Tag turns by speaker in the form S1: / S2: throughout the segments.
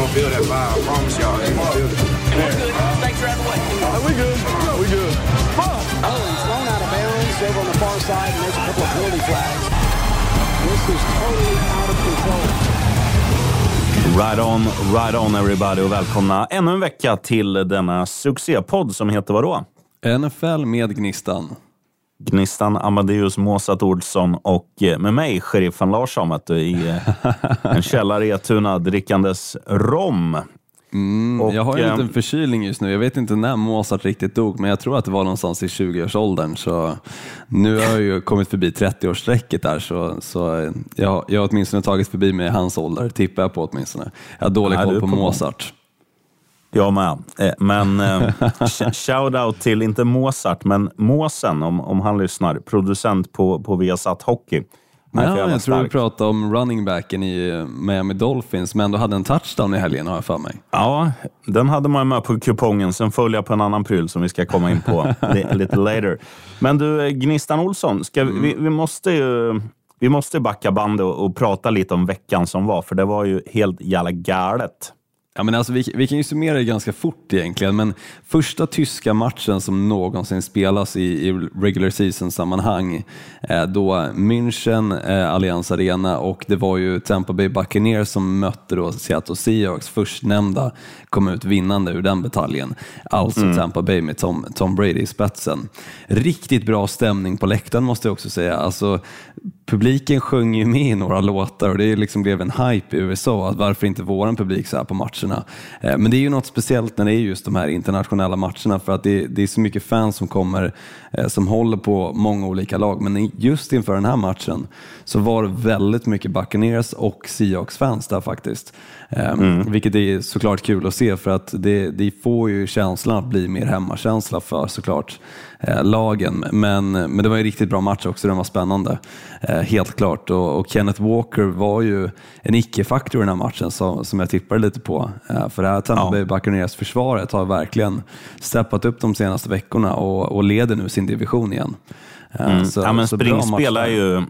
S1: gonna feel that vibe. I promise y'all, they gonna feel it.
S2: Thanks for having way.
S3: Are we good? we good.
S4: Oh, he's thrown out of bounds over on the far side, and there's a couple of penalty flags. This is totally out of control.
S5: Right on, right on everybody och välkomna ännu en vecka till denna succépodd som heter vadå?
S6: NFL med Gnistan.
S5: Gnistan Amadeus Måsat Olsson och eh, med mig, sheriffen Larsson, vet du, i eh, en källare i Etuna drickandes rom.
S6: Mm,
S5: Och,
S6: jag har ju en
S5: eh,
S6: liten förkylning just nu. Jag vet inte när Mozart riktigt dog, men jag tror att det var någonstans i 20-årsåldern. Så nu har jag ju kommit förbi 30-årsstrecket där, så, så jag, jag har åtminstone tagit förbi mig hans ålder, tippar jag på åtminstone. Jag har dålig koll på
S5: på.
S6: Mozart.
S5: Jag med. Eh, Men eh, sh- shout-out till, inte Mozart, men Måsen, om, om han lyssnar, producent på, på Viasat Hockey.
S6: Ja,
S5: var
S6: jag tror du pratade om running backen i eh, Miami Dolphins, men ändå hade en touchdown i helgen har jag för mig.
S5: Ja, den hade man med på kupongen. Sen följer jag på en annan pryl som vi ska komma in på li- lite later. Men du, Gnistan Olsson, ska vi, vi, vi måste ju vi måste backa bandet och, och prata lite om veckan som var, för det var ju helt jävla galet.
S6: Ja, men alltså, vi, vi kan ju summera det ganska fort egentligen, men första tyska matchen som någonsin spelas i, i regular season-sammanhang, eh, då München, eh, Allianz Arena och det var ju Tampa Bay Buccaneers som mötte då Seattle Seahawks, förstnämnda kom ut vinnande ur den bataljen. Alltså Tampa Bay med Tom, Tom Brady i spetsen. Riktigt bra stämning på läktaren måste jag också säga. Alltså, publiken sjöng ju med i några låtar och det liksom blev en hype i USA, att varför inte våran publik så här på matcherna. Eh, men det är ju något speciellt när det är just de här internationella matcherna för att det, är så mycket fans som kommer som håller på många olika lag. Men just inför den här matchen så var det väldigt mycket Buccaneers och Seahawks-fans där faktiskt. Eh, Vilket är såklart kul att se för att det, det får ju känslan att bli mer hemmakänsla för såklart eh, lagen. Men, men det var en riktigt bra match också, den var spännande. Eh, helt klart. Och, och Kenneth Walker var ju en icke-faktor i den här matchen som, som jag tippade lite på. Eh, för det här Tampa
S5: Ja.
S6: Bay Buccaneers-försvaret har verkligen steppat upp de senaste veckorna och, och leder nu sin division igen. Eh, så-
S5: Mm. ja, men
S6: så
S5: springspel är ju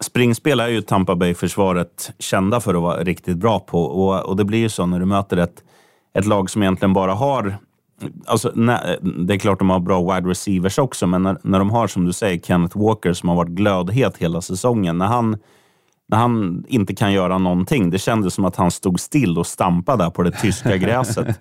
S5: Springspel är ju Tampa Bay-försvaret kända för att vara riktigt bra på. Och, och det blir ju så när du möter ett, ett lag som egentligen bara har... Alltså, nä- det är klart de har bra wide receivers också, men när, när de har, som du säger, Kenneth Walker som har varit glödhet hela säsongen. När han, när han inte kan göra någonting. Det kändes som att han stod still och stampade där på det tyska gräset.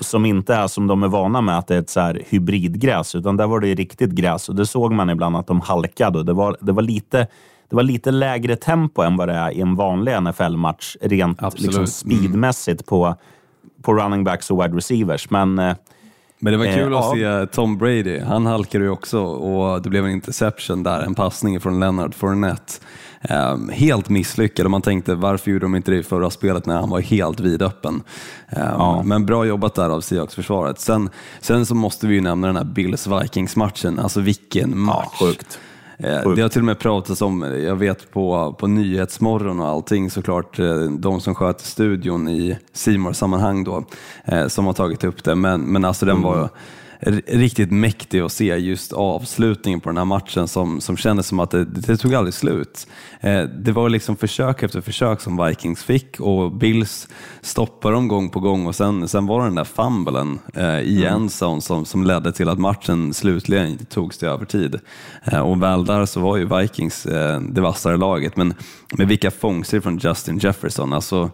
S5: som inte är som de är vana med, att det är ett så här hybridgräs. Utan där var det riktigt gräs och det såg man ibland att de halkade. Och det, var, det, var lite, det var lite lägre tempo än vad det är i en vanlig NFL-match, rent
S6: Absolut.
S5: liksom speedmässigt på, på running backs och wide receivers. Men eh,
S6: Men det var
S5: Eh,
S6: kul att
S5: ja.
S6: se Tom Brady. Han halkade ju också och det blev en interception där, en passning från Leonard Fournette. Um, helt misslyckad och man tänkte varför gjorde de inte det i förra spelet när han var helt vidöppen. Um, Men bra jobbat där av Seahawks-försvaret. Sen, sen så måste vi ju nämna den här Bills-Vikings-matchen. Alltså vilken match! Eh,
S5: Sjukt.
S6: Det har till och med pratats om, jag vet på, på Nyhetsmorgon och allting såklart, eh, de som sköter studion i simor sammanhang då, eh, som har tagit upp det. Men, men alltså den var r- riktigt mäktig att se just avslutningen på den här matchen som, som kändes som att det, det tog aldrig slut. Eh, Det var liksom försök efter försök som Vikings fick och Bills stoppade dem gång på gång och sen, sen var det den där fumblen eh, i endzone som, som ledde till att matchen slutligen togs till övertid. Eh, och väl där så var ju Vikings eh, det vassare laget, men med vilka fångster från Justin Jefferson. Alltså,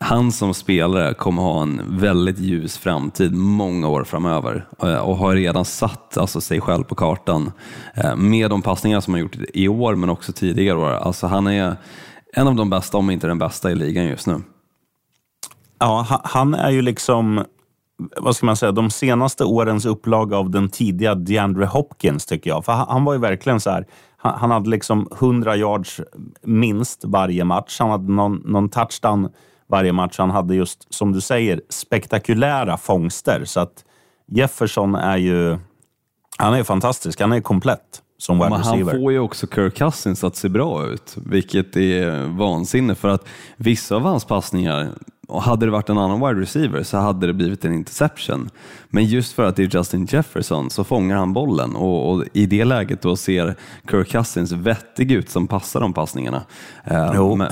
S6: han som spelare kommer ha en väldigt ljus framtid många år framöver eh, och har redan satt alltså, sig själv på kartan eh, med de passningar som han gjort i år men också tidigare år. Alltså, han är en av de bästa, om inte den bästa i ligan just nu.
S5: Ja, han är ju liksom, vad ska man säga, de senaste årens upplaga av den tidiga DeAndre Hopkins tycker jag. För han, var ju verkligen så här, han, han hade liksom 100 yards minst varje match. Han hade någon, någon touchdown varje match. Han hade just, som du säger, spektakulära fångster. Så att Jefferson är ju, han är fantastisk. Han är komplett som wide
S6: Men han
S5: receiver.
S6: får ju också Kirk Cousins att se bra ut, vilket är vansinne för att vissa av hans passningar, och hade det varit en annan wide receiver så hade det blivit en interception. Men just för att det är Justin Jefferson så fångar han bollen och, och i det läget då ser Kirk Cousins vettig ut som passar de passningarna. Eh, men,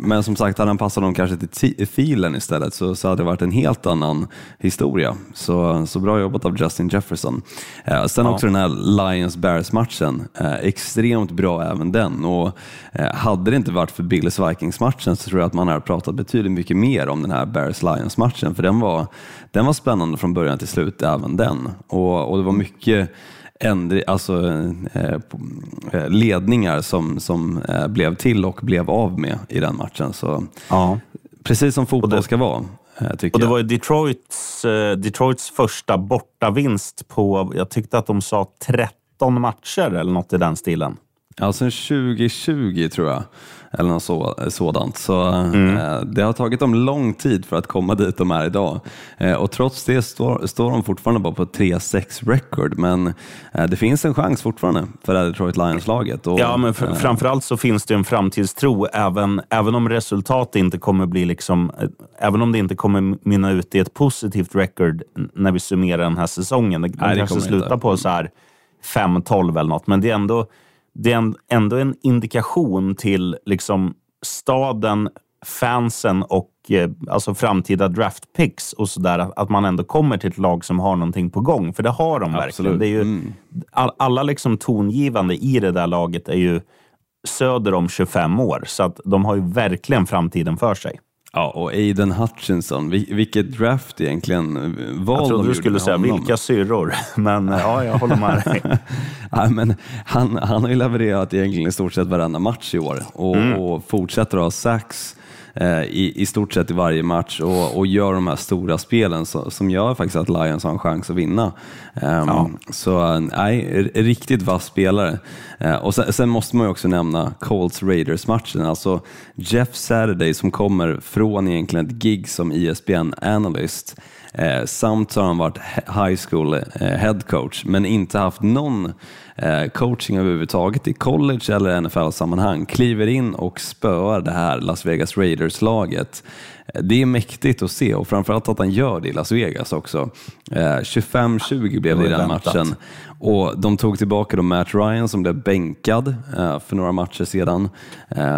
S6: men, som sagt, hade han passat dem kanske till filen istället så, så hade det varit en helt annan historia. Så, så bra jobbat av Justin Jefferson. Eh, sen ja. också den här Lions-Bears-matchen, eh, extremt bra även den. Och, eh, hade det inte varit för Bills-Vikings-matchen så tror jag att man hade pratat betydligt mycket mer om den här Bears-Lions-matchen, för den var, den var spännande från början till slut, även den. Och, och det var mycket ändri, alltså, eh, eh, ledningar som, som eh, blev till och blev av med i den matchen. Så, ja. Precis som fotboll det, ska vara.
S5: Eh, och det var Detroits, eh, Detroits första bortavinst på, jag tyckte att de sa 13 matcher eller något i den stilen.
S6: Ja, sen 2020 tror jag eller något så, sådant. Så mm. eh, det har tagit dem lång tid för att komma dit de är idag. Eh, och trots det står, står de fortfarande bara på 3-6 record, men eh, det finns en chans fortfarande för det Detroit Lions-laget.
S5: Ja, men fr eh, framförallt så finns det en framtidstro, även, även om resultatet inte kommer bli liksom, eh, även om det inte kommer mynna ut i ett positivt record när vi summerar den här säsongen. De Nej, kanske slutar på så här 5-12 eller något, men det är ändå det är ändå en indikation till liksom staden, fansen och eh, alltså framtida draftpicks och sådär. Att man ändå kommer till ett lag som har någonting på gång. För det har de Absolut. verkligen. Det är ju, mm. all, alla liksom tongivande i det där laget är ju söder om 25 år. Så att de har ju verkligen framtiden för sig.
S6: Ja, och Aiden Hutchinson, vilket draft egentligen
S5: eh, val Jag trodde du skulle säga vilka syrror, men eh, ja, jag håller med dig.
S6: ja, men han, han har ju levererat egentligen i stort sett varenda match i år och, mm. och fortsätter att ha sax i, i stort sett i varje match och, och gör de här stora spelen så, som gör faktiskt att Lions har en chans att vinna. Um, ja. Så nej, riktigt vass spelare. Uh, och sen, sen, måste man ju också nämna Colts Raiders-matchen, alltså Jeff Saturday som kommer från egentligen ett gig som ESPN Analyst Eh, samt har han varit high school eh, head coach, men inte haft någon eh, coaching överhuvudtaget i college eller NFL-sammanhang. Kliver in och spöar det här Las Vegas Raiders-laget. Eh, det är mäktigt att se och framförallt att han gör det i Las Vegas också. 25-20 eh, blev det i den matchen och de tog tillbaka då Matt Ryan som blev bänkad eh, för några matcher sedan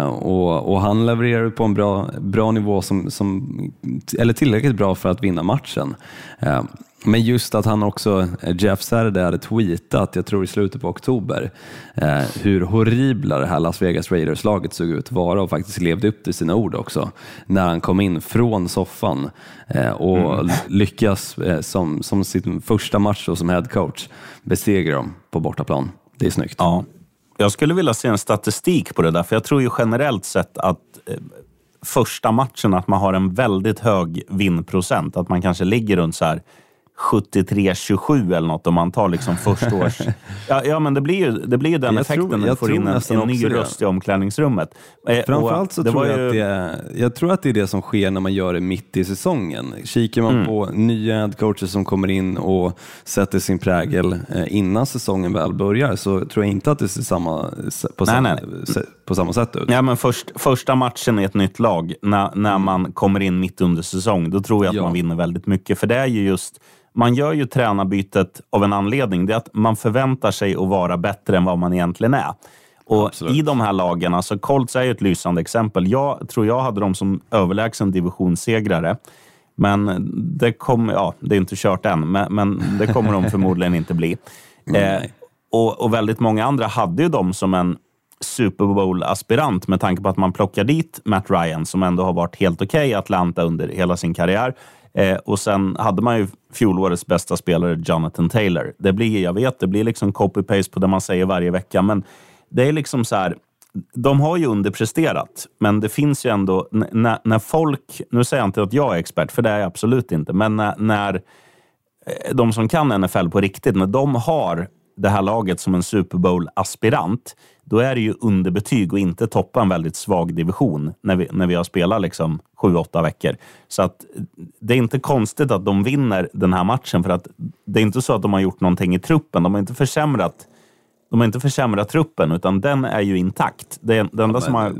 S6: och, och han levererade på en bra, bra nivå, som, som, eller tillräckligt bra för att vinna matchen. Men just att han också, Jeff Saturday hade tweetat, jag tror i slutet på oktober, eh, hur horribla det här Las Vegas Raiders-laget såg ut att vara och faktiskt levde upp till sina ord också. När han kom in från soffan eh, och mm. lyckas eh, som, som sin första match då, som headcoach besegra dem på bortaplan. Det är snyggt.
S5: Ja. Jag skulle vilja se en statistik på det där, för jag tror ju generellt sett att eh, första matchen att man har en väldigt hög vinnprocent. Att man kanske ligger runt så här 73-27 eller något om man tar liksom första års... Ja, ja, men det blir ju, det blir ju den jag effekten tror, när du får in en, en ny röst i omklädningsrummet.
S6: Eh, Framförallt så tror jag, ju... att det är, jag tror att det är det som sker när man gör det mitt i säsongen. Kikar man mm. på nya headcoacher som kommer in och sätter sin prägel eh, innan säsongen väl börjar så tror jag inte att det ser samma, på, nej, samma, nej. På samma sätt ut.
S5: Ja, men först, första matchen i ett nytt lag, när, när mm. man kommer in mitt under säsong, då tror jag att ja. man vinner väldigt mycket. För det är ju just man gör ju tränarbytet av en anledning. Det är att man förväntar sig att vara bättre än vad man egentligen är. Och Absolut. I de här lagen, alltså Colts är ju ett lysande exempel. Jag tror jag hade dem som överlägsen divisionssegrare. Men det, kom, ja, det är inte kört än, men, men det kommer de förmodligen inte bli. Eh, och, och, väldigt många andra hade ju dem som en Super Bowl-aspirant med tanke på att man plockar dit Matt Ryan som ändå har varit helt okej okay i Atlanta under hela sin karriär. Eh, och sen hade man ju fjolårets bästa spelare, Jonathan Taylor. Det blir, jag vet, det blir liksom copy-paste på det man säger varje vecka, men det är liksom så här, de har ju underpresterat, men det finns ju ändå, när, när folk, nu säger jag inte att jag är expert, för det är jag absolut inte, men när, när eh, de som kan NFL på riktigt, när de har det här laget som en Super Bowl-aspirant, då är det ju underbetyg och inte toppa en väldigt svag division när vi, när vi har spelat liksom sju, åtta veckor. Så att det är inte konstigt att de vinner den här matchen för att det är inte så att de har gjort någonting i truppen. De har inte försämrat, de har inte försämrat truppen, utan den är ju intakt. Det, det enda ja, men... som har,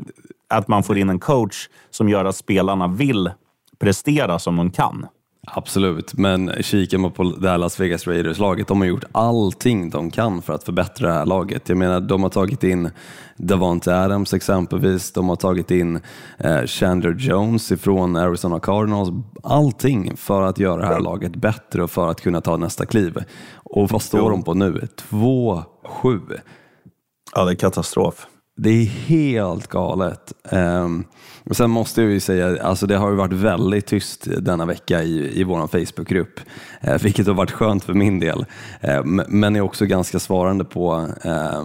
S5: att man får in en coach som gör att spelarna vill prestera som de kan.
S6: Absolut, men kikar man på det här Las Vegas Raiders-laget, de har gjort allting de kan för att förbättra det här laget. Jag menar, de har tagit in Davante Adams exempelvis, de har tagit in eh, Chandler Jones ifrån Arizona Cardinals. Allting för att göra det här laget bättre och för att kunna ta nästa kliv. Och vad står de på nu? 2-7.
S5: Ja, det är katastrof.
S6: Det är helt galet. Um, och sen måste jag ju säga, alltså det har ju varit väldigt tyst denna vecka i, i vår Facebookgrupp, eh, vilket har varit skönt för min del. Eh, men är också ganska svarande på eh,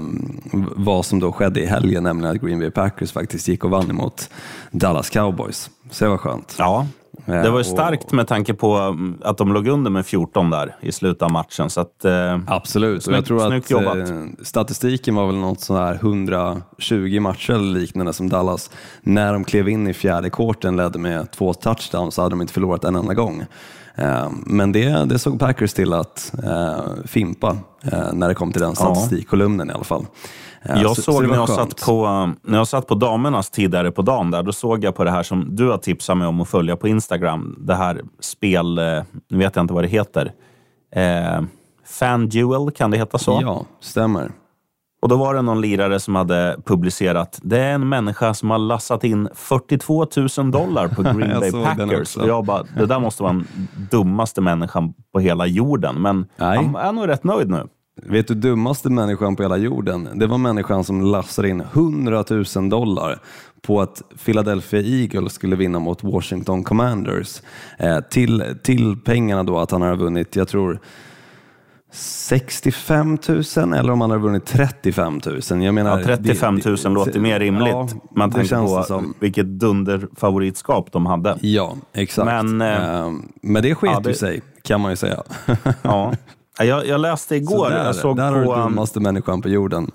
S6: vad som då skedde i helgen, nämligen att Green Bay Packers faktiskt gick och vann emot Dallas Cowboys. Så det var skönt.
S5: Ja, det var ju starkt med tanke på mm, att de låg under med 14 där i slutet av matchen. Så att, eh,
S6: Absolut,
S5: snyggt,
S6: och jag tror att
S5: jobbat.
S6: eh, statistiken var väl något sådär 120 matcher eller liknande som Dallas. När de klev in i fjärde kvarten ledde med två touchdowns så hade de inte förlorat en enda gång. Eh, Men det, det såg Packers till att eh, fimpa eh, när det kom till den statistikkolumnen i alla fall.
S5: Jag
S6: så-
S5: såg
S6: så
S5: när jag,
S6: skönt.
S5: satt på, när jag satt på damernas tidigare på dagen, där, då såg jag på det här som du har tipsat mig om att följa på Instagram. Det här spel, eh, nu vet jag inte vad det heter. Eh, FanDuel, kan det heta så?
S6: Ja, stämmer.
S5: Och då var det någon lirare som hade publicerat, det är en människa som har lassat in 42 000 dollar på Green Bay Packers. Och jag bara, det där måste vara den dummaste människan på hela jorden. Men
S6: Nej.
S5: han är nog rätt nöjd nu.
S6: Vet du dummaste människan på hela jorden? Det var människan som lassade in 100 000 dollar på att Philadelphia Eagles skulle vinna mot Washington Commanders. Eh, till, till pengarna då att han har vunnit, jag tror 65 000 eller om han har vunnit 35 000. Jag menar,
S5: Ja, 35 000
S6: det-
S5: låter mer rimligt.
S6: Ja,
S5: Man tänker på
S6: som.
S5: vilket dunderfavoritskap de hade.
S6: Ja, exakt.
S5: Men, eh,
S6: Eh, men det sket
S5: ja, det-
S6: ju sig, kan man ju säga.
S5: Ja. Jag, jag läste igår,
S6: Så där,
S5: jag såg
S6: där har du
S5: på... um,
S6: dummaste människan på jorden.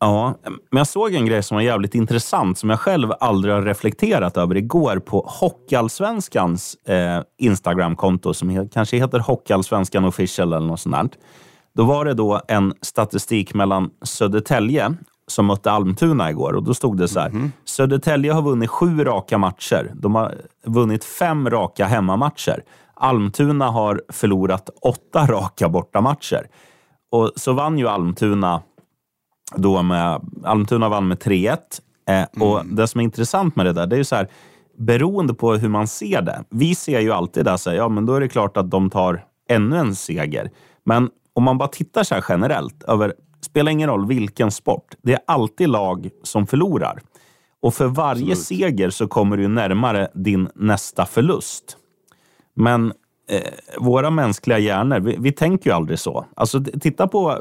S5: Ja, men jag såg en grej som var jävligt intressant som jag själv aldrig har reflekterat över igår på Hockeyallsvenskans eh, Instagramkonto som kanske heter Hockeyallsvenskan official eller något sånt där. Då var det då en statistik mellan Södertälje som mötte Almtuna igår och då stod det så här. Södertälje har vunnit sju raka matcher. De har vunnit fem raka hemmamatcher. Almtuna har förlorat åtta raka bortamatcher. Och så vann ju Almtuna då med, Almtuna vann med 3-1. Eh, och Det som är intressant med det där, det är ju så här, beroende på hur man ser det. Vi ser ju alltid så här, ja men då är det klart att de tar ännu en seger. Men om man bara tittar så här generellt, över, spelar ingen roll vilken sport, det är alltid lag som förlorar. Och för varje seger så kommer du närmare din nästa förlust. Men eh, våra mänskliga hjärnor, vi, vi tänker ju aldrig så. Alltså, titta, på,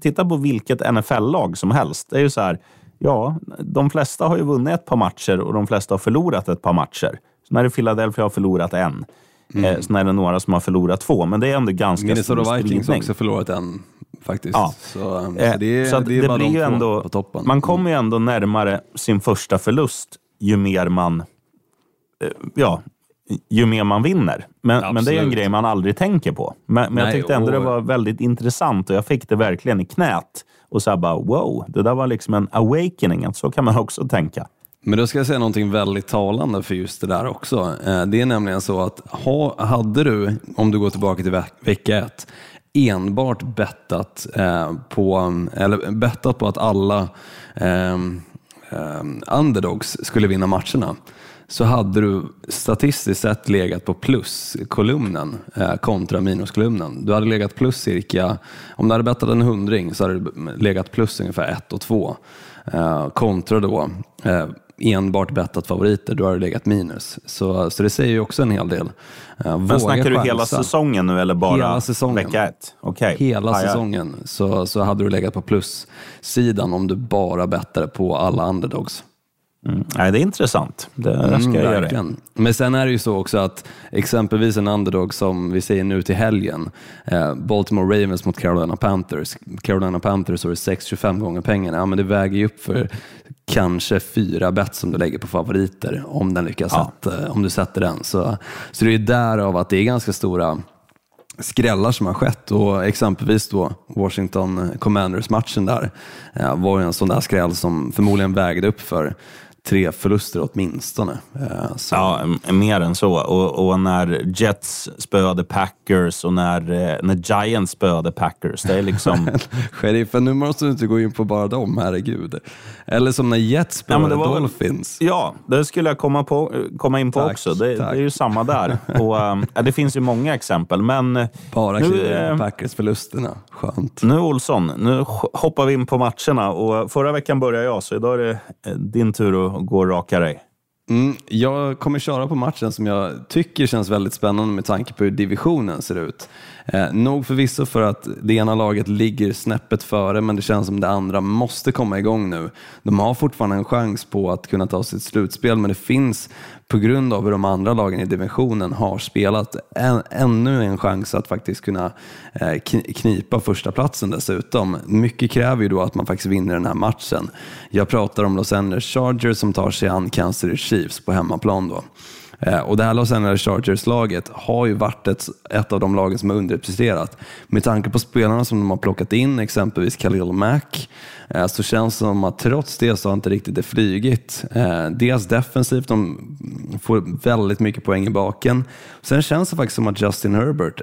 S5: titta på vilket NFL-lag som helst. Det är ju så här, ja, de flesta har ju vunnit ett par matcher och de flesta har förlorat ett par matcher. Så när det Philadelphia har förlorat en. Eh, så är det några som har förlorat två, men det är ändå ganska
S6: Minnesota
S5: stor
S6: Vikings har
S5: spridning.
S6: också förlorat en faktiskt.
S5: Ja.
S6: Så, så
S5: Eh,
S6: det, är-
S5: så
S6: det är
S5: det
S6: bara
S5: blir ju ändå,
S6: på toppen.
S5: Man kommer ju ändå närmare sin första förlust ju mer man, eh, ja, ju mer man vinner. Men, men det är en grej man aldrig tänker på. Men, men jag
S6: Nej,
S5: tyckte ändå
S6: och-
S5: det var väldigt intressant och jag fick det verkligen i knät. Och så här bara, wow, det där var liksom en awakening. Att så kan man också tänka.
S6: Men då ska jag säga någonting väldigt talande för just det där också. Eh, Det är nämligen så att ha, hade du, om du går tillbaka till veck- vecka ett, enbart bettat eh, på, eller bettat på att alla eh, eh, underdogs skulle vinna matcherna så hade du statistiskt sett legat på pluskolumnen eh, kontra minuskolumnen. Du hade legat plus cirka, om du hade bettat en hundring så hade du legat plus ungefär ett och två. Eh, kontra då eh, enbart bettat favoriter, då har du legat minus. Så, så det säger ju också en hel del. Eh,
S5: Men
S6: våga
S5: snackar du hela säsongen nu eller bara
S6: Hela säsongen.
S5: vecka ett? Okej.
S6: Hela
S5: Ja, ja.
S6: säsongen så, så hade du legat på plussidan om du bara bettade på alla underdogs.
S5: Mm. Nej, det är intressant. Det, det ska
S6: Mm,
S5: jag göra.
S6: verkligen. Men sen är det ju så också att exempelvis en underdog som vi säger nu till helgen, eh, Baltimore Ravens mot Carolina Panthers. Carolina Panthers har du 6-25 gånger pengarna. Ja, men det väger ju upp för kanske fyra bett som du lägger på favoriter om, den lyckas
S5: Ja.
S6: sätta, om du sätter den. Så, så det är därav att det är ganska stora skrällar som har skett och exempelvis då Washington Commanders-matchen där eh, var ju en sån där skräll som förmodligen vägde upp för tre förluster åtminstone. Eh, så.
S5: Ja, mer än så. Och, och när Jets spöade Packers och när, eh, när Giants spöade Packers. Det är liksom...
S6: Sheriffen, nu måste du inte gå in på bara dem, herregud. Eller som när Jets
S5: Ja,
S6: spelade
S5: det var
S6: Dolphins.
S5: Ja, det skulle jag komma, på, komma in på
S6: Tack,
S5: också. Det, det är ju samma där. Och, ja, det finns ju många exempel, men eh,
S6: Bara
S5: nu, eh,
S6: på Packers-förlusterna. Skönt.
S5: nu Olsson, nu hoppar vi in på matcherna. Och förra veckan började jag, så idag är det eh, din tur att gå och raka dig.
S6: Mm, jag kommer köra på matchen som jag tycker känns väldigt spännande med tanke på hur divisionen ser ut. Eh, nog förvisso för att det ena laget ligger snäppet före men det känns som det andra måste komma igång nu. De har fortfarande en chans på att kunna ta sitt slutspel men det finns på grund av hur de andra lagen i divisionen har spelat en, ännu en chans att faktiskt kunna eh, knipa första platsen dessutom. Mycket kräver ju då att man faktiskt vinner den här matchen. Jag pratar om Los Angeles Chargers som tar sig an Kansas City Chiefs på hemmaplan då. Eh, och det här Los Angeles Chargers-laget har ju varit ett, ett av de lagen som har underpresterat. Med tanke på spelarna som de har plockat in, exempelvis Khalil Mack, eh, så känns det som att trots det så har inte riktigt det flygit. Eh, dels defensivt, de får väldigt mycket poäng i baken. Sen känns det faktiskt som att Justin Herbert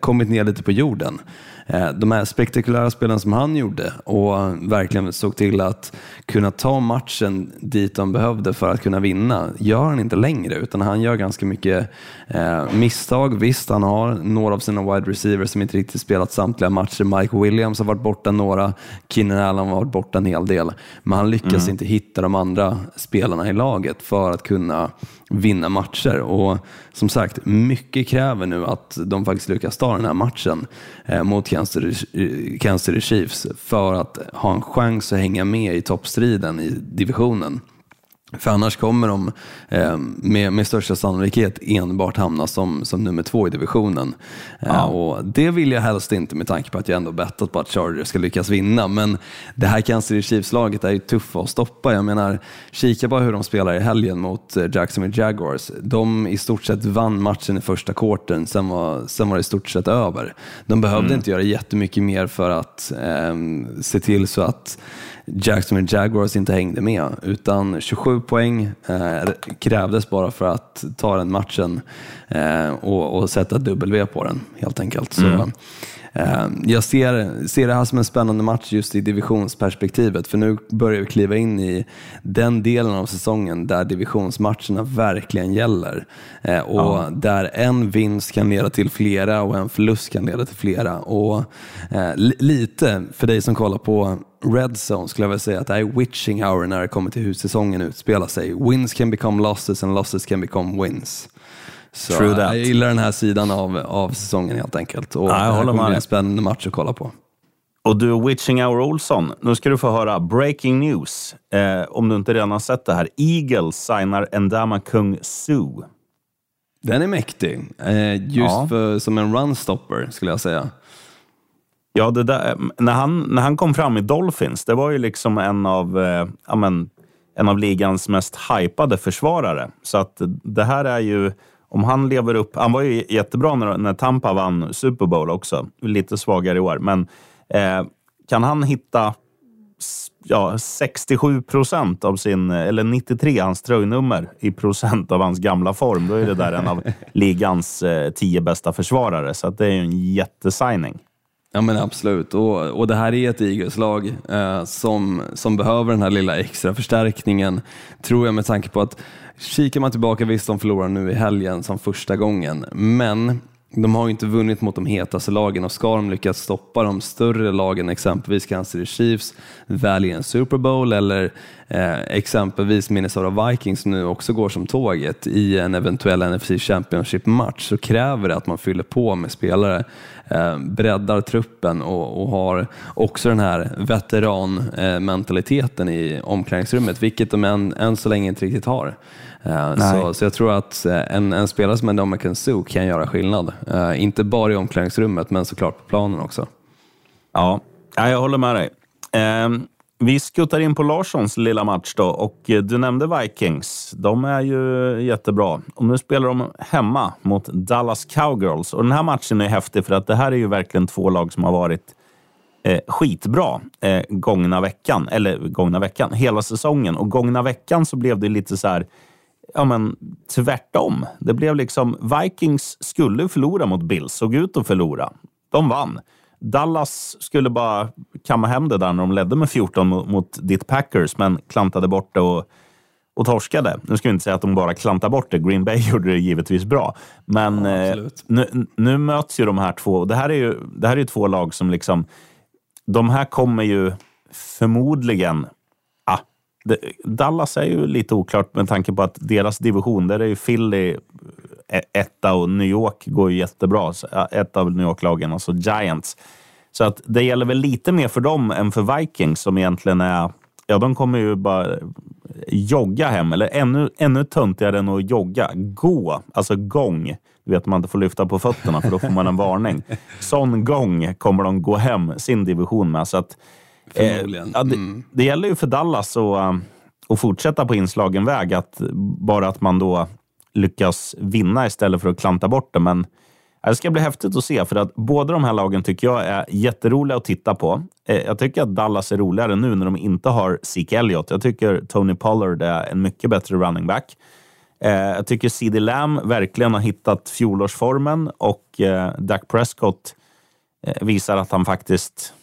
S6: kommit ner lite på jorden. Eh, De här spektakulära spelen som han gjorde och verkligen såg till att kunna ta matchen dit de behövde för att kunna vinna, gör han inte längre utan han gör ganska mycket eh, misstag. Visst, han har några av sina wide receivers som inte riktigt spelat samtliga matcher. Mike Williams har varit borta några, Keenan Allen har varit borta en hel del, men han lyckas inte hitta de andra spelarna i laget för att kunna vinna matcher. Och som sagt, mycket kräver nu att de faktiskt lyckas ta den här matchen eh, mot Kansas eh, Kansas City Chiefs för att ha en chans att hänga med i toppstriden i divisionen. För annars kommer de eh, med, med största sannolikhet enbart hamna som, som nummer två i divisionen. Eh, och det vill jag helst inte med tanke på att jag ändå bettat på att Chargers ska lyckas vinna. Men det här Kansas City Chiefs-laget är ju tuffa att stoppa. Jag menar, kika bara hur de spelar i helgen mot eh, Jacksonville Jaguars. De i stort sett vann matchen i första quartern, sen var, sen var det i stort sett över. De behövde inte göra jättemycket mer för att eh, se till så att Jacksonville Jaguars inte hängde med, utan 27 poäng eh, krävdes bara för att ta den matchen eh, och, och sätta W på den helt enkelt. Så, mm jag ser, ser det här som en spännande match just i divisionsperspektivet, för nu börjar vi kliva in i den delen av säsongen där divisionsmatcherna verkligen gäller. Eh, och där en vinst kan leda till flera och en förlust kan leda till flera. Och eh, li- lite, för dig som kollar på Red Zone skulle jag vilja säga att det är witching hour när det kommer till hur säsongen utspelar sig. Wins can become losses and losses can become wins. Så
S5: True that.
S6: jag gillar den här sidan av, av säsongen helt enkelt. Och
S5: Ja, jag
S6: det
S5: håller med dig.
S6: en spännande match att kolla på.
S5: Och du, Witching Hour Olsson, nu ska du få höra breaking news. Eh, om du inte redan har sett det här. Eagles signar Ndama Kung Su.
S6: Den är mäktig. Eh, just
S5: Ja.
S6: för, som en runstopper skulle jag säga.
S5: Ja, det där, när, han, när han kom fram i Dolphins, det var ju liksom en av, eh, ja, men, en av ligans mest hypade försvarare. Så att det här är ju, om han lever upp, han var ju jättebra när, när Tampa vann Super Bowl också, lite svagare i år, men eh, kan han hitta ja, 67 procent av sin, eller 93, hans tröjnummer i procent av hans gamla form, då är det där en av ligans eh, tio bästa försvarare. Så att det är ju en jättesigning.
S6: Ja men absolut, och, och det här är ett Eagles-lag eh, som, som behöver den här lilla extra förstärkningen, tror jag med tanke på att kikar man tillbaka, visst de förlorar nu i helgen som första gången, men de har ju inte vunnit mot de hetaste lagen och ska de lyckas stoppa de större lagen, exempelvis Kansas City Chiefs, väl i en Super Bowl eller eh, exempelvis Minnesota Vikings som nu också går som tåget i en eventuell NFC Championship-match så kräver det att man fyller på med spelare, eh, breddar truppen och, och har också den här veteranmentaliteten eh, i omklädningsrummet, vilket de än, än så länge inte riktigt har. Eh, så, så jag tror att eh, en, en spelare som Ndamukong Suh kan göra skillnad. Eh, inte bara i omklädningsrummet, men såklart på planen också.
S5: Ja, ja, jag håller med dig. Eh, vi skuttar in på Larssons lilla match då och du nämnde Vikings. De är ju jättebra. Och nu spelar de hemma mot Dallas Cowgirls. Och den här matchen är häftig för att det här är ju verkligen två lag som har varit eh, skitbra eh, gångna veckan, eller gångna veckan, hela säsongen. Och gångna veckan så blev det lite så här, ja men tvärtom. Det blev liksom, Vikings skulle förlora mot Bills, såg ut att förlora. De vann. Dallas skulle bara kamma hem det där när de ledde med 14 mot, mot ditt Packers, men klantade bort det och, och torskade. Nu ska vi inte säga att de bara klantade bort det. Green Bay gjorde det givetvis bra. Men
S6: Ja,
S5: eh, nu, nu möts ju de här två. Det här är ju, det här är ju två lag som liksom... De här kommer ju förmodligen... Dallas är ju lite oklart med tanke på att deras division, där är ju Philly etta och New York går ju jättebra. Ett av New York-lagen, alltså Giants. Så att det gäller väl lite mer för dem än för Vikings som egentligen är... Ja, de kommer ju bara jogga hem, eller ännu, ännu töntigare än att jogga. Gå, alltså gång. Du vet, man inte får lyfta på fötterna för då får man en varning. Sån gång kommer de gå hem sin division med. Så att,
S6: Förmodligen.
S5: ja, det,
S6: Mm.
S5: det gäller ju för Dallas att, um, att fortsätta på inslagen väg. Att bara att man då lyckas vinna istället för att klanta bort det. Men det ska bli häftigt att se, för att båda de här lagen tycker jag är jätteroliga att titta på. Eh, Jag tycker att Dallas är roligare nu när de inte har Zeke Elliott. Jag tycker Tony Pollard är en mycket bättre running back. Eh, Jag tycker CD Lamb verkligen har hittat fjolårsformen och eh, Dak Prescott eh, visar att han faktiskt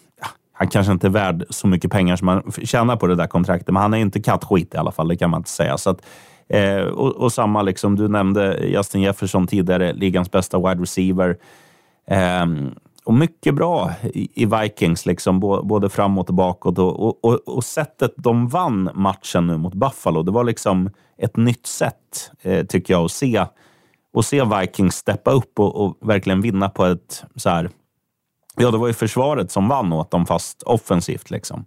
S5: han kanske inte är värd så mycket pengar som han tjänar på det där kontraktet, men han är inte kattskit i alla fall, det kan man inte säga. Så att, eh, och, och samma, liksom, du nämnde Justin Jefferson tidigare, ligans bästa wide receiver. Eh, och mycket bra i, i Vikings, liksom, bo- både framåt och bakåt. Och, och, och, och sättet de vann matchen nu mot Buffalo, det var liksom ett nytt sätt, eh, tycker jag, att se, att se Vikings steppa upp och, och verkligen vinna på ett så här... Ja, det var ju försvaret som vann åt dem, fast offensivt. Liksom.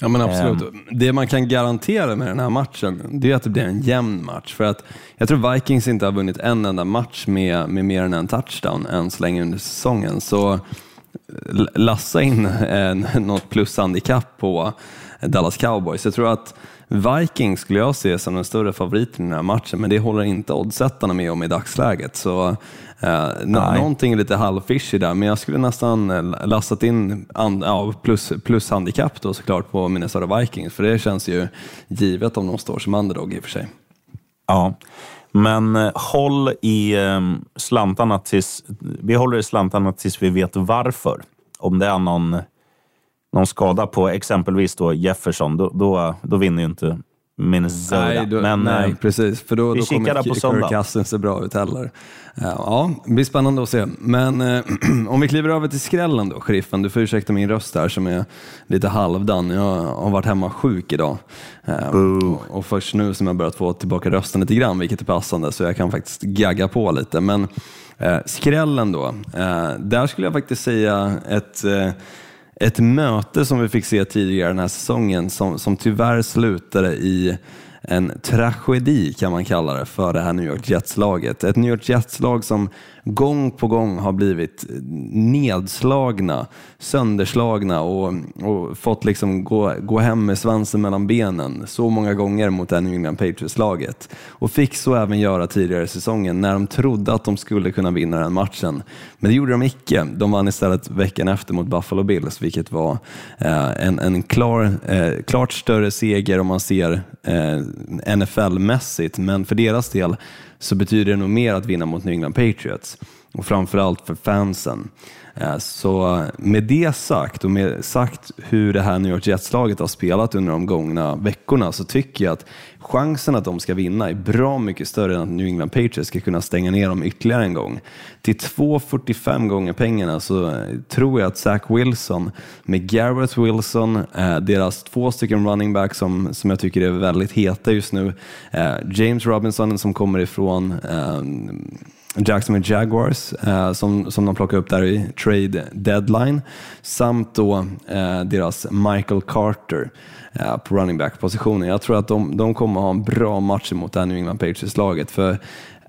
S6: Ja men absolut.
S5: Ehm.
S6: Det man kan garantera med den här matchen, det är att det blir en jämn match. För att jag tror Vikings inte har vunnit en enda match med, med mer än en touchdown än så länge under säsongen. Så l- lassa in en, något plushandikapp på Dallas Cowboys. Jag tror att Vikings skulle jag se som den större favoriten i den här matchen, men det håller inte oddsättarna med om i dagsläget. Så
S5: Nej.
S6: någonting lite halvfishy där, men jag skulle nästan eh, lastat in and, ja, plus, plus handikapp då såklart på Minnesota Vikings, för det känns ju givet om de står som underdog i och för sig.
S5: Ja, men eh, håll i eh, slantarna tills... Vi håller i slantarna tills vi vet varför. Om det är någon, någon skada på exempelvis då Jefferson, då, då, då vinner ju inte Minnesota.
S6: Nej, då,
S5: men,
S6: nej
S5: eh,
S6: precis. För då, då kommer
S5: på
S6: Kirk. Cousins se bra ut heller. Ja, det blir spännande att se. Men eh, om vi kliver över till skrällen då, sheriffen. Du får ursäkta min röst här som är lite halvdan. Jag har varit hemma sjuk idag. Eh, och, och först nu som jag börjat få tillbaka rösten lite grann, vilket är passande, så jag kan faktiskt gagga på lite. Men skrällen då, där skulle jag faktiskt säga ett ett möte som vi fick se tidigare den här säsongen som, som tyvärr slutade i en tragedi kan man kalla det för det här New York Jets-laget. Ett New York Jets-lag som gång på gång har blivit nedslagna, sönderslagna och, och fått liksom gå, gå hem med svansen mellan benen så många gånger mot det här New England Patriots-laget. Och fick så även göra tidigare i säsongen när de trodde att de skulle kunna vinna den matchen. Men det gjorde de icke. De vann istället veckan efter mot Buffalo Bills, vilket var eh, en, en klar, eh, klart större seger om man ser eh, NFL-mässigt, men för deras del så betyder det nog mer att vinna mot New England Patriots och framförallt för fansen. Eh, så med det sagt och med sagt hur det här New York Jets-laget har spelat under de gångna veckorna så tycker jag att chansen att de ska vinna är bra mycket större än att New England Patriots ska kunna stänga ner dem ytterligare en gång. Till 2,45 gånger pengarna så eh, tror jag att Zach Wilson med Garrett Wilson, eh, deras två stycken running backs som, som jag tycker är väldigt heta just nu, James Robinson som kommer ifrån Jacksonville Jaguars eh, som, som de plockade upp där i trade deadline samt då eh, deras Michael Carter eh, på running back positionen. Jag tror att de, de kommer ha en bra match mot det här New England Patriots-laget för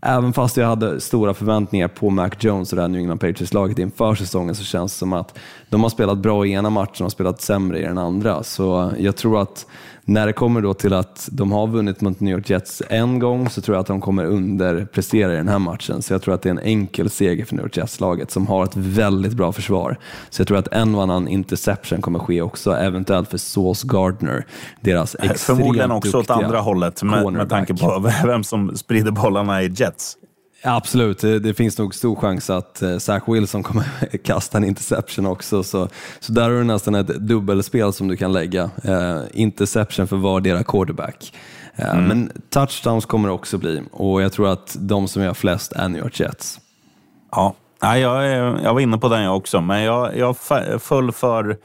S6: även fast jag hade stora förväntningar på Mac Jones och det här New England Patriots-laget inför säsongen så känns det som att de har spelat bra i ena matchen och spelat sämre i den andra. Så jag tror att när det kommer då till att de har vunnit mot New York Jets en gång så tror jag att de kommer underprestera i den här matchen. Så jag tror att det är en enkel seger för New York Jets-laget som har ett väldigt bra försvar. Så jag tror att en och annan interception kommer ske också, eventuellt för Sauce Gardner, deras extremt
S5: Förmodligen också åt andra hållet med, med tanke på vem som sprider bollarna i Jets.
S6: Absolut, det, det finns nog stor chans att eh, Zach Wilson kommer kasta en interception också. Så, så där har du nästan ett dubbelspel som du kan lägga. Eh, interception för vardera quarterback. Eh, Men touchdowns kommer det också bli och jag tror att de som gör flest är New York Jets.
S5: Ja, jag, jag var inne på den jag också, men jag, jag föll för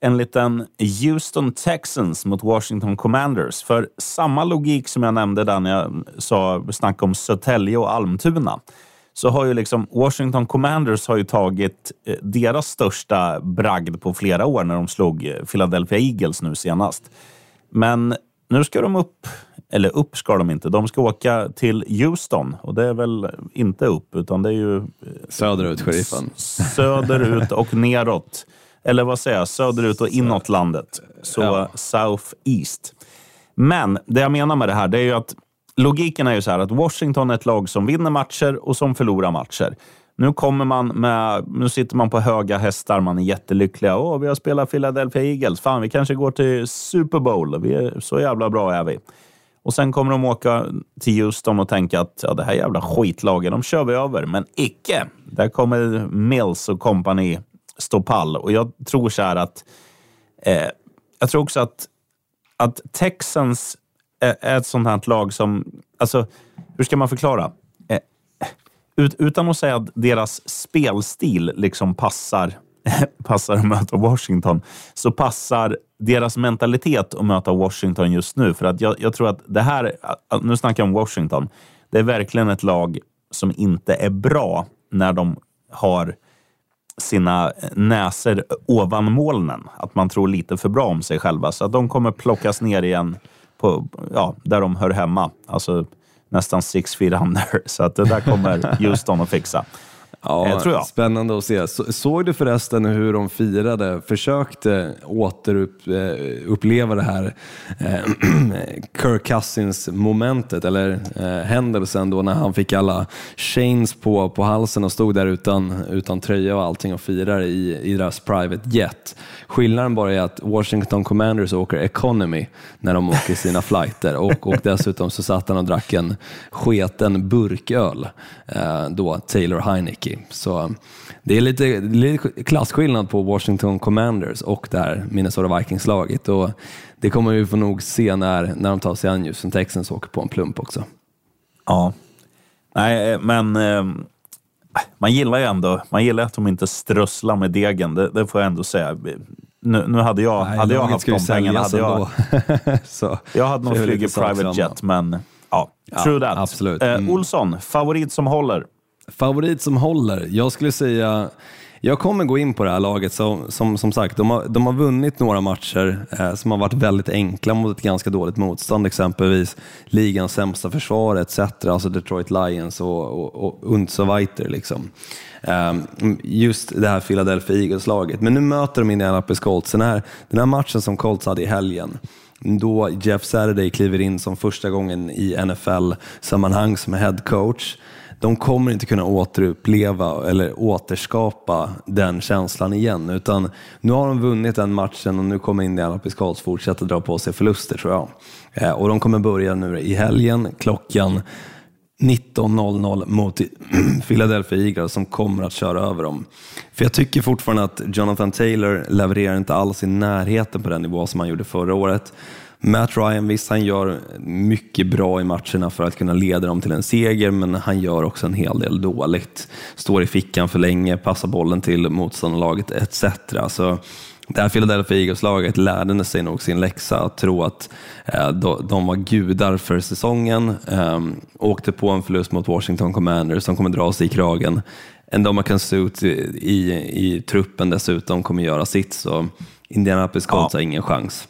S5: en liten Houston Texans mot Washington Commanders. För samma logik som jag nämnde där när jag sa, snackade om Södertälje och Almtuna, så har ju liksom Washington Commanders har ju tagit eh, deras största bragd på flera år när de slog eh, Philadelphia Eagles nu senast. Men nu ska de upp, eller upp ska de inte, de ska åka till Houston och det är väl inte upp utan det är ju
S6: Söderut, sheriffen.
S5: söderut och neråt. Eller vad säger jag? Söderut och inåt landet. Så
S6: Ja.
S5: south east. Men det jag menar med det här, det är ju att logiken är ju så här att Washington är ett lag som vinner matcher och som förlorar matcher. Nu kommer man med, nu sitter man på höga hästar, man är jättelyckliga. Åh, vi har spelat Philadelphia Eagles. Fan, vi kanske går till Super Bowl. Vi är, så jävla bra är vi. Och sen kommer de åka till Houston och tänka att ja, det här jävla skitlaget, de kör vi över. Men icke! Där kommer Mills och kompani stå pall. Och jag tror så här att... Eh, jag tror också att, att Texans är, är ett sånt här lag som... Alltså, hur ska man förklara? Eh, ut, utan att säga att deras spelstil liksom passar, passar att möta Washington, så passar deras mentalitet att möta Washington just nu. För att jag, jag tror att det här, eh, nu snackar jag om Washington, det är verkligen ett lag som inte är bra när de har sina näser ovan molnen. Att man tror lite för bra om sig själva. Så att de kommer plockas ner igen på, ja, där de hör hemma. Alltså nästan six feet under. Så att det där kommer Houston att fixa.
S6: Ja,
S5: Eh, tror jag.
S6: Spännande att se. Så, såg du förresten hur de firade, försökte återuppleva det här eh, Kirk Cousins-momentet, eller eh, händelsen då när han fick alla chains på, på halsen och stod där utan, utan tröja och allting och firar i, i deras private jet. Skillnaden bara är att Washington Commanders åker economy när de åker sina flighter och, och dessutom så satt han och drack en sketen burköl, eh, då Taylor Heineke. Så det är lite, lite klasskillnad på Washington Commanders och det här Minnesota Vikings-laget och det kommer vi få nog se när, när de tar sig an Houston Texans och åker på en plump också.
S5: Ja. Nej, eh, men eh, man gillar ju ändå man gillar att de inte strösslar med degen. Det, det får jag ändå säga. Nu, nu hade jag,
S6: Nej,
S5: hade jag haft de pengarna hade jag.
S6: Så
S5: jag hade nog flugit private jet, men ja,
S6: Ja,
S5: true that.
S6: absolut.
S5: Eh,
S6: Mm.
S5: Olsson, favorit som håller.
S6: Favorit som håller? Jag skulle säga, jag kommer gå in på det här laget. Som, som, som sagt, de har, de har vunnit några matcher eh, som har varit väldigt enkla mot ett ganska dåligt motstånd, exempelvis ligans sämsta försvar etc. Alltså Detroit Lions och, och, och und so weiter. Liksom. Eh, just det här Philadelphia Eagles-laget. Men nu möter de Indianapolis Colts. Den här, den här matchen som Colts hade i helgen, då Jeff Saturday kliver in som första gången i NFL-sammanhang som head coach de kommer inte kunna återuppleva eller återskapa den känslan igen. Utan nu har de vunnit den matchen och nu kommer Indianapolis Colts fortsätta dra på sig förluster tror jag. Eh, och de kommer börja nu i helgen klockan 19.00 mot Philadelphia Eagles som kommer att köra över dem. För jag tycker fortfarande att Jonathan Taylor levererar inte alls i närheten på den nivå som han gjorde förra året. Matt Ryan, visst han gör mycket bra i matcherna för att kunna leda dem till en seger, men han gör också en hel del dåligt. Står i fickan för länge, passar bollen till motståndarlaget etc. Så det här Philadelphia Eagles-laget lärde sig nog sin läxa att tro att eh, de, var gudar för säsongen. Eh, åkte på en förlust mot Washington Commanders som kommer dra sig i kragen. En Dominican Suit i, i, i truppen dessutom kommer göra sitt, så Indianapolis Colts
S5: Ja.
S6: har ingen chans.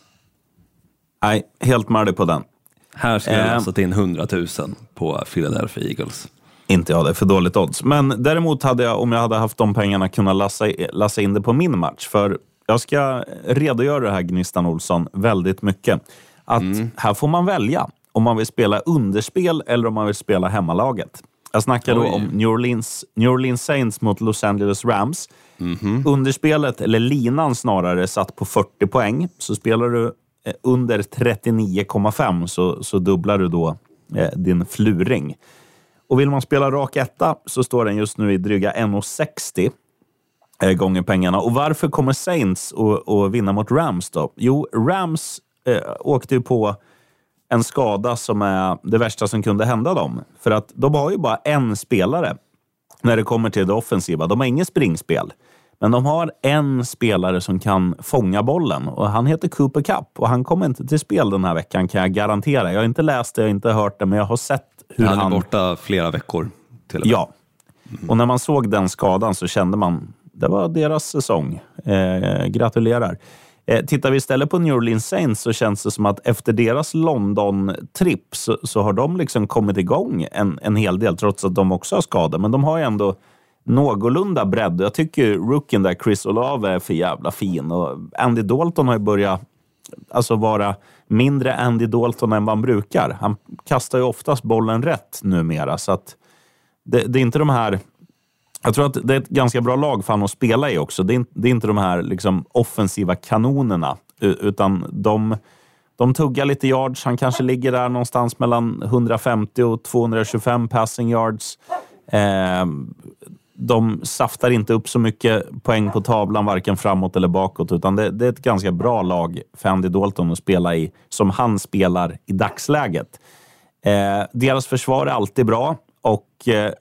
S5: Nej, helt med dig på den.
S6: Här ska jag
S5: Eh.
S6: ha satt in 100 000 på Philadelphia Eagles.
S5: Inte jag, det är för dåligt odds. Men däremot hade jag, om jag hade haft de pengarna, kunnat lassa, lassa in det på min match. För jag ska redogöra det här, Gnistan Olsson, väldigt mycket. Att här får man välja om man vill spela underspel eller om man vill spela hemmalaget. Jag snackar då
S6: Oj.
S5: om New Orleans, New Orleans Saints mot Los Angeles Rams. Underspelet, eller linan snarare, satt på 40 poäng. Så spelar du eh, Eh, under 39,5 så, så dubblar du då eh, din fluring. Och vill man spela rak etta så står den just nu i dryga 1,60 eh, gånger pengarna. Och varför kommer Saints att vinna mot Rams då? Jo, Rams eh, åkte ju på en skada som är det värsta som kunde hända dem. För att de har ju bara en spelare när det kommer till det offensiva. De har inget springspel. Men de har en spelare som kan fånga bollen och han heter Cooper Cup och han kommer inte till spel den här veckan kan jag garantera. Jag har inte läst det, jag har inte hört det, men jag har sett hur
S6: Han
S5: han...
S6: är borta flera veckor. Till och med.
S5: Ja. Och när man såg den skadan så kände man det var deras säsong. Eh, gratulerar. Eh, tittar vi istället på New Orleans Saints så känns det som att efter deras London-tripp så, så har de liksom kommit igång en, en hel del, trots att de också har skador. Men de har ju ändå någorlunda bredd. Jag tycker rookien där, Chris Olave, är för jävla fin. Och Andy Dalton har ju börjat alltså vara mindre Andy Dalton än vad han brukar. Han kastar ju oftast bollen rätt numera, så att det, det är inte de här... Jag tror att det är ett ganska bra lag för honom att spela i också. Det är, inte- det är inte de här liksom offensiva kanonerna, utan de, de tuggar lite yards. Han kanske ligger där någonstans mellan 150 och 225 passing yards. Eh, de saftar inte upp så mycket poäng på tavlan, varken framåt eller bakåt, utan det, det är ett ganska bra lag för Andy Dalton att spela i, som han spelar i dagsläget. Eh, deras försvar är alltid bra och eh,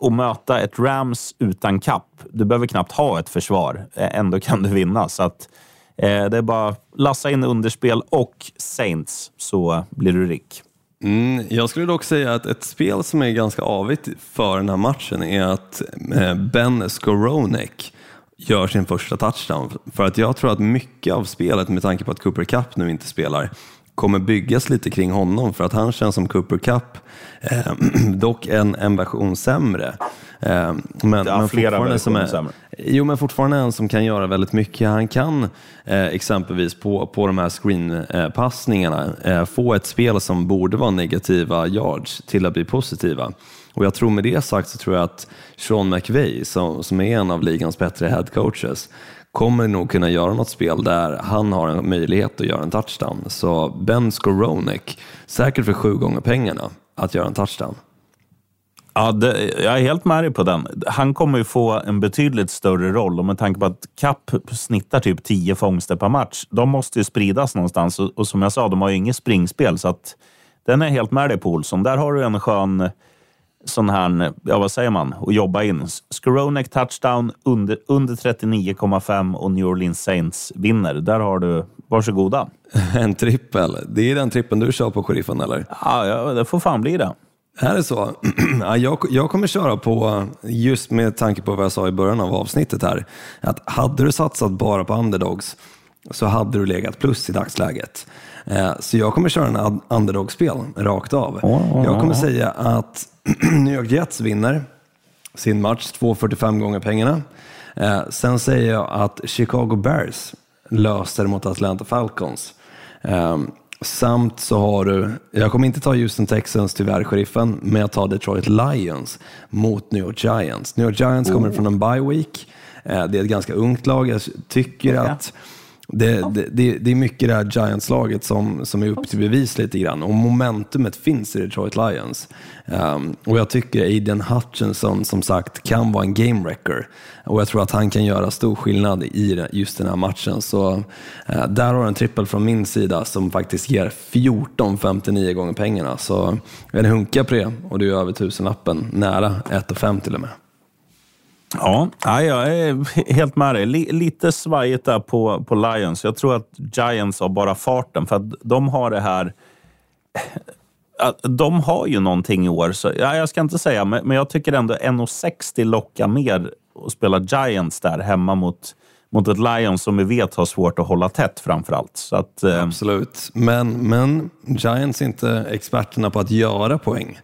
S5: att möta ett Rams utan kapp, du behöver knappt ha ett försvar, eh, ändå kan du vinna. Så att, eh, det är bara lassa in underspel och Saints så blir du rik.
S6: Mm, jag skulle dock säga att ett spel som är ganska avigt för den här matchen är att eh, Ben Skoronek gör sin första touchdown. För att jag tror att mycket av spelet, med tanke på att Cooper Cup nu inte spelar, kommer byggas lite kring honom för att han känns som Cooper Cup, eh, dock en, en version sämre. Eh, men,
S5: Ja,
S6: men
S5: flera
S6: fortfarande som
S5: versioner
S6: är,
S5: sämre.
S6: Jo, men fortfarande en som kan göra väldigt mycket. Han kan eh, exempelvis på, på de här screenpassningarna eh, få ett spel som borde vara negativa yards till att bli positiva. Och jag tror med det sagt så tror jag att Sean McVay, som, som är en av ligans bättre head coaches, kommer nog kunna göra något spel där han har en möjlighet att göra en touchdown. Så Ben Skoronek, säkert för sju gånger pengarna, att göra en touchdown.
S5: Ja, det, jag är helt med dig på den. Han kommer ju få en betydligt större roll och med tanke på att Kapp snittar typ 10 fångster per match. De måste ju spridas någonstans och, och som jag sa, de har ju inget springspel så att den är helt med dig på Olsson. Där har du en skön sån här, ja vad säger man, att jobba in. Skoronek touchdown under, under 39,5 och New Orleans Saints vinner. Där har du, varsågoda.
S6: En trippel, det är den trippeln du kör på sheriffen eller?
S5: Ja, ja, det får fan bli det.
S6: Är det så? Ja, jag, jag kommer köra på, just med tanke på vad jag sa i början av avsnittet här, att hade du satsat bara på underdogs så hade du legat plus i dagsläget. Eh, Så jag kommer köra en un- underdog-spel rakt av. Jag kommer säga att New York Jets vinner sin match 2,45 gånger pengarna. Eh, Sen säger jag att Chicago Bears löser mot Atlanta Falcons. Ehm, samt så har du, jag kommer inte ta Houston Texans tyvärr, sheriffen, men jag tar Detroit Lions mot New York Giants. New York Giants kommer från en bye week. Eh, det är ett ganska ungt lag. Jag tycker att det, det, det, det är mycket det här Giants-laget som, som är upp till bevis lite grann och momentumet finns i Detroit Lions. Ehm, och jag tycker Aiden Hutchinson som sagt kan vara en game wrecker och jag tror att han kan göra stor skillnad i just den här matchen. Så eh, där har du en trippel från min sida som faktiskt ger 14,59 gånger pengarna. Så en hunka på det och du är över tusenlappen, nära 1,5 till och med.
S5: Ja, jag är helt med dig. Lite svajigt där på, på Lions. Jag tror att Giants har bara farten, för att de har det här... Eh, de har ju någonting i år, så ja, jag ska inte säga, men, men jag tycker ändå 1,60 lockar mer att spela Giants där hemma mot, mot ett Lions som vi vet har svårt att hålla tätt framför allt. Så att, eh,
S6: Absolut, men, men Giants är inte experterna på att göra poäng.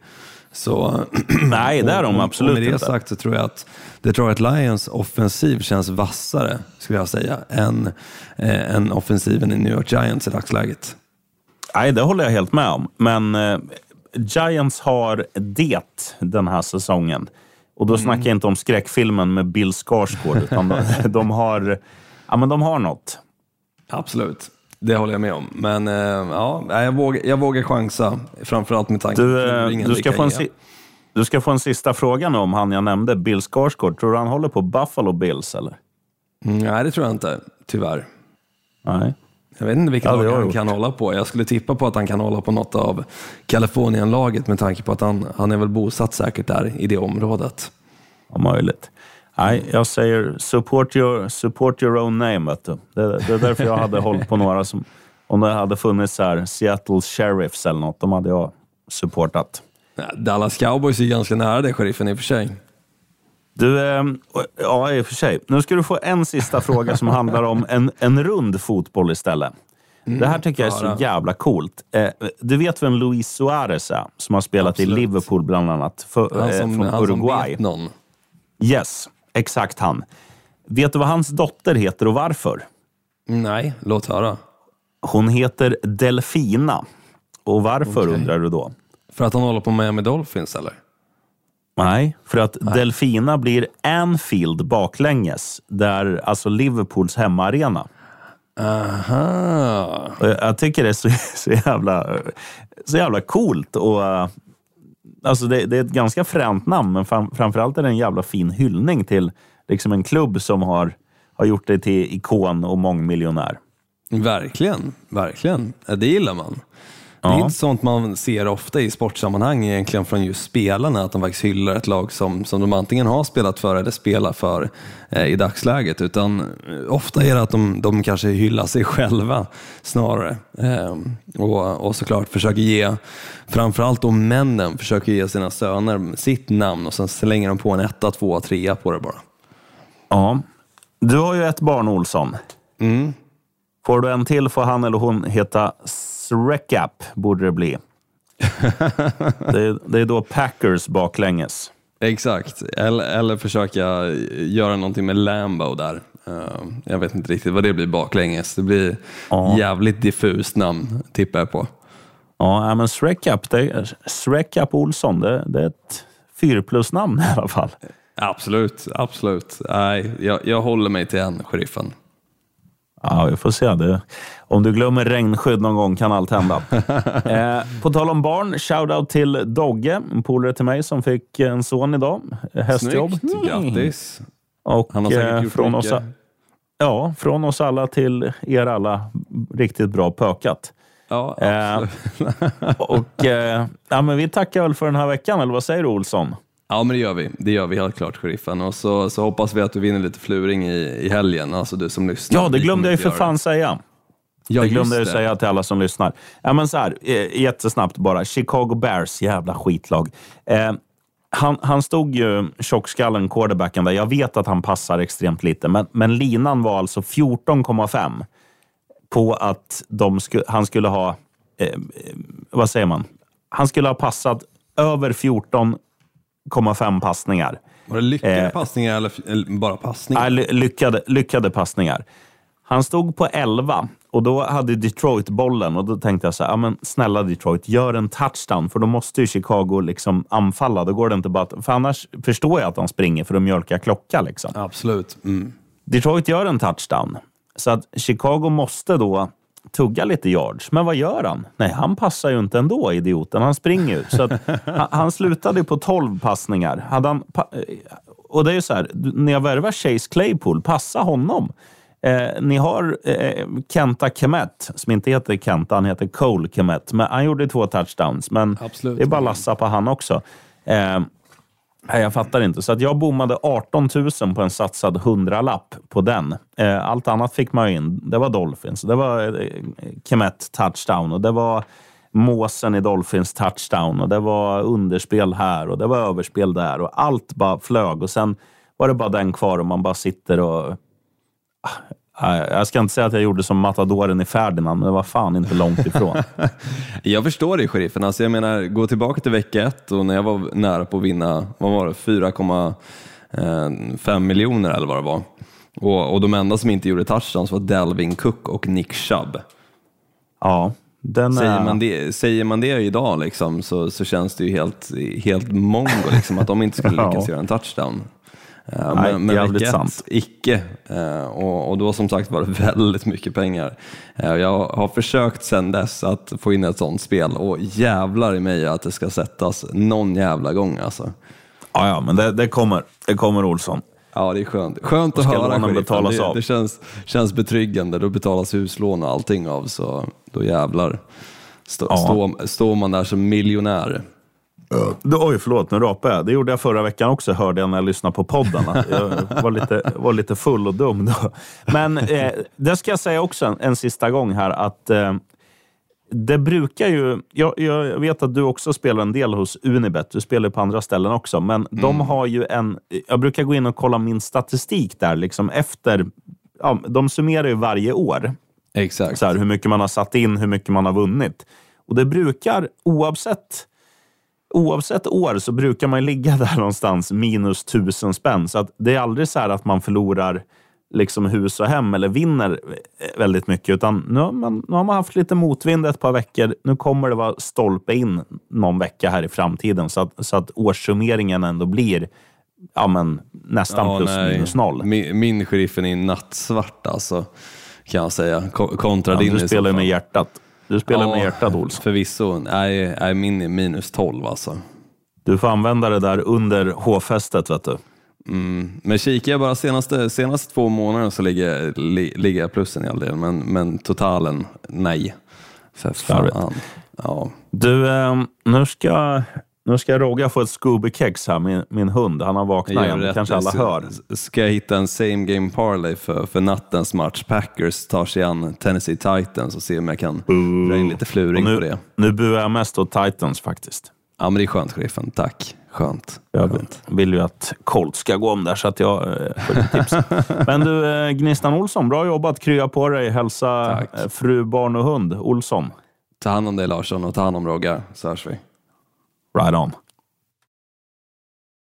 S6: Så,
S5: Nej, det är de absolut
S6: och med det
S5: inte.
S6: sagt så tror jag att Detroit Lions offensiv känns vassare, skulle jag säga, än, eh, än offensiven i New York Giants i dagsläget.
S5: Nej, det håller jag helt med om. Men eh, Giants har det den här säsongen. Och då
S6: Mm.
S5: snackar jag inte om skräckfilmen med Bill Skarsgård, utan de, de, har, ja, men de har något.
S6: Absolut, det håller jag med om. Men eh, ja, jag, vågar, jag vågar chansa, framförallt med tanke
S5: Du, eh, du, ska få en, si- du ska få en sista fråga nu om han jag nämnde, Bill Skarsgård. Tror du han håller på Buffalo Bills, eller?
S6: Mm, Nej, det tror jag inte, tyvärr.
S5: Nej.
S6: Jag vet inte vilket
S5: Ja,
S6: lag han
S5: gjort.
S6: kan hålla på. Jag skulle tippa på att han kan hålla på något av Kalifornienlaget med tanke på att han, han är väl bosatt säkert där i det området.
S5: Om möjligt. Nej, jag säger support your, support your own name. Vet du. Det, det är därför jag hade hållit på några som... Om det hade funnits här Seattle Sheriffs eller något, de hade jag supportat.
S6: Dallas Cowboys är ganska nära det, sheriffen i och för sig.
S5: Du, eh, ja i och för sig. Nu ska du få en sista fråga som handlar om en, en rund fotboll istället. det här tycker jag är så jävla coolt. Eh, du vet vem Luis Suarez är? Som har spelat i
S6: Absolut.
S5: Liverpool bland annat. För, eh,
S6: som,
S5: från
S6: han som
S5: Uruguay.
S6: vet någon.
S5: Yes, exakt han. Vet du vad hans dotter heter och varför?
S6: Nej, låt höra.
S5: Hon heter Delfina. Och varför
S6: Okej.
S5: undrar du då?
S6: För att han håller på Miami Dolphins eller?
S5: Nej, för att Delfina blir Anfield baklänges, där alltså Liverpools hemmaarena.
S6: Aha.
S5: Jag- Jag tycker det är så, så, jävla, så jävla coolt. Och, eh, alltså det, det är ett ganska fränt namn, men fram, framförallt är det en jävla fin hyllning till liksom en klubb som har, har gjort dig till ikon och mångmiljonär.
S6: Verkligen, verkligen. Det gillar man. Det är inte sånt man ser ofta i sportsammanhang egentligen från just spelarna, att de faktiskt hyllar ett lag som, som de antingen har spelat för eller spelar för eh, i dagsläget. Utan eh, ofta är det att de, de kanske hyllar sig själva snarare. Eh, och, och såklart försöker ge, framförallt då männen, försöker ge sina söner sitt namn och sen slänger de på en etta, tvåa, trea på det bara.
S5: Ja. Du har ju ett barn, Olsson.
S6: Mm.
S5: Får du en till får han eller hon heta Srekap, borde det bli. det, är, det är då Packers baklänges.
S6: Exakt, eller, eller försöka göra någonting med Lambo där. Eh, jag vet inte riktigt vad det blir baklänges. Det blir
S5: Ja.
S6: jävligt diffust namn, tippar jag på.
S5: Ja, men Srekap, det Olsson, det, det är ett fyrplusnamn i alla fall.
S6: Absolut, absolut. Nej, jag, jag håller mig till en, sheriffen.
S5: Ja, vi får se. Det. Om du glömmer regnskydd någon gång kan allt hända. eh, på tal om barn, shoutout till Dogge, en polare till mig som fick en son idag. Hästjobb.
S6: Snyggt, grattis.
S5: Och
S6: Han har säkert
S5: eh,
S6: gjort
S5: från
S6: mycket.
S5: oss, ja, från oss alla till er alla, riktigt bra pökat.
S6: Ja,
S5: Eh,
S6: absolut.
S5: och eh, ja, men vi tackar väl för den här veckan, eller vad säger du Olsson?
S6: Ja, men det gör vi. Det gör vi helt klart, sheriffen. Och så, så hoppas vi att du vinner lite fluring i, i helgen, alltså du som lyssnar.
S5: Ja, det glömde jag ju för fan säga.
S6: Ja,
S5: det glömde jag säga till alla som lyssnar. Ja, men så här, eh, jättesnabbt bara. Chicago Bears, jävla skitlag. Eh, han, han stod ju tjockskallen, quarterbacken där. Jag vet att han passar extremt lite, men, men linan var alltså 14,5 på att sku, han skulle ha, eh, eh, vad säger man? Han skulle ha passat över 14,5 passningar.
S6: Var det lyckade
S5: Eh,
S6: passningar eller, bara passningar?
S5: Lyckade, lyckade passningar. Han stod på 11 och då hade Detroit bollen och då tänkte jag så här, ja, men snälla Detroit, gör en touchdown för då måste ju Chicago liksom anfalla. Då går det inte bara att, för annars förstår jag att de springer för att mjölka klocka. Liksom.
S6: Absolut. Mm.
S5: Detroit gör en touchdown. Så att Chicago måste då tugga lite yards. Men vad gör han? Nej, han passar ju inte ändå, idioten. Han springer ju. Så att, han, han slutade på 12 passningar. Hade han, eh, och det är ju så här, när jag värvar Chase Claypool, passa honom. Eh, ni har eh, Kenta Kemet, som inte heter Kenta, han heter Cole Kemet. Men han gjorde två touchdowns, men
S6: Absolut.
S5: det är bara lassa på han också. Eh, Nej, jag fattar inte. Så att jag bommade 18 000 på en satsad 100-lapp på den. Eh, allt annat fick man ju in. Det var Dolphins, det var eh, Kemet touchdown och det var Måsen i Dolphins touchdown och det var underspel här och det var överspel där och allt bara flög och sen var det bara den kvar och man bara sitter och... Ah, jag ska inte säga att jag gjorde som matadoren i Ferdinand, men det var fan inte långt ifrån.
S6: Jag förstår dig, sheriffen. Alltså, jag menar, gå tillbaka till vecka ett och när jag var nära på att vinna, vad var det, 4,5 miljoner eller vad det var. Och, och de enda som inte gjorde touchdowns var Delvin Cook och Nick Chubb.
S5: Ja, den
S6: Säger
S5: är...
S6: man det, säger man det idag liksom, så, så känns det ju helt, helt mongo liksom, att de inte skulle lyckas
S5: Ja.
S6: göra en touchdown. Eh,
S5: Nej,
S6: men men ett,
S5: sant.
S6: icke. Eh, Och, och då som sagt var det väldigt mycket pengar. Eh, Jag har försökt sedan dess att få in ett sånt spel och jävlar i mig att det ska sättas någon jävla gång alltså.
S5: Ja, ja, men det, det kommer. Det kommer Olsson.
S6: Ja, det är skönt. Skönt att höra sheriffen. det,
S5: av?
S6: det känns, känns betryggande. Då betalas huslån och allting av, så då jävlar. Stå,
S5: Ja.
S6: står, står man där som miljonär.
S5: Oj, förlåt, nu rapade jag. Det gjorde jag förra veckan också, hörde jag när jag lyssnade på podden. Jag var lite, var lite full och dum då. Men eh, det ska jag säga också en, en sista gång här, att eh, det brukar ju... Jag, jag vet att du också spelar en del hos Unibet. Du spelar på andra ställen också, men de har ju en... Jag brukar gå in och kolla min statistik där, liksom efter... Ja, de summerar ju varje år
S6: Exakt.
S5: så här, hur mycket man har satt in, hur mycket man har vunnit. Och det brukar, oavsett, oavsett år, så brukar man ligga där någonstans minus tusen spänn. Så att det är aldrig så här att man förlorar liksom hus och hem eller vinner väldigt mycket. Utan nu har, man, nu har man haft lite motvind ett par veckor. Nu kommer det vara stolpe in någon vecka här i framtiden. Så att, så att årssummeringen ändå blir ja, men, nästan
S6: Ja,
S5: plus
S6: nej.
S5: minus noll.
S6: Min, min sheriffen är nattsvart alltså, kan jag säga. Ko- Kontra
S5: Ja,
S6: din
S5: du spelar ju med hjärtat. Du spelar
S6: Ja,
S5: med hjärtat, Olsson.
S6: Förvisso. Nej, nej, min är minus 12 alltså.
S5: Du får använda det där under H-fästet, vet du.
S6: Mm. Men kikar jag bara senaste, senaste två månaderna så ligger, li, ligger jag plus en hel del, men, men totalen, nej. För fan. Ja.
S5: Du, eh, nu ska, nu ska Rogga få ett Scooby-kex här, min, min hund. Han har vaknat igen, det kanske alla hör.
S6: Ska jag hitta en same game parlay för, för nattens match? Packers tar sig an Tennessee Titans och se om jag kan dra in lite fluring på
S5: nu,
S6: det.
S5: nu buar jag mest åt Titans faktiskt.
S6: Ja, men det är skönt, sheriffen. Tack. Skönt.
S5: Jag
S6: skönt.
S5: vill ju att Colt ska gå om där, så att jag eh, får lite tips. Men du, eh, Gnistan Olsson, bra jobbat. Krya på dig. Hälsa
S6: Tack.
S5: eh, fru, barn och hund, Olsson.
S6: Ta hand om dig Larsson och ta hand om Rogga, så hörs vi.
S5: Right on.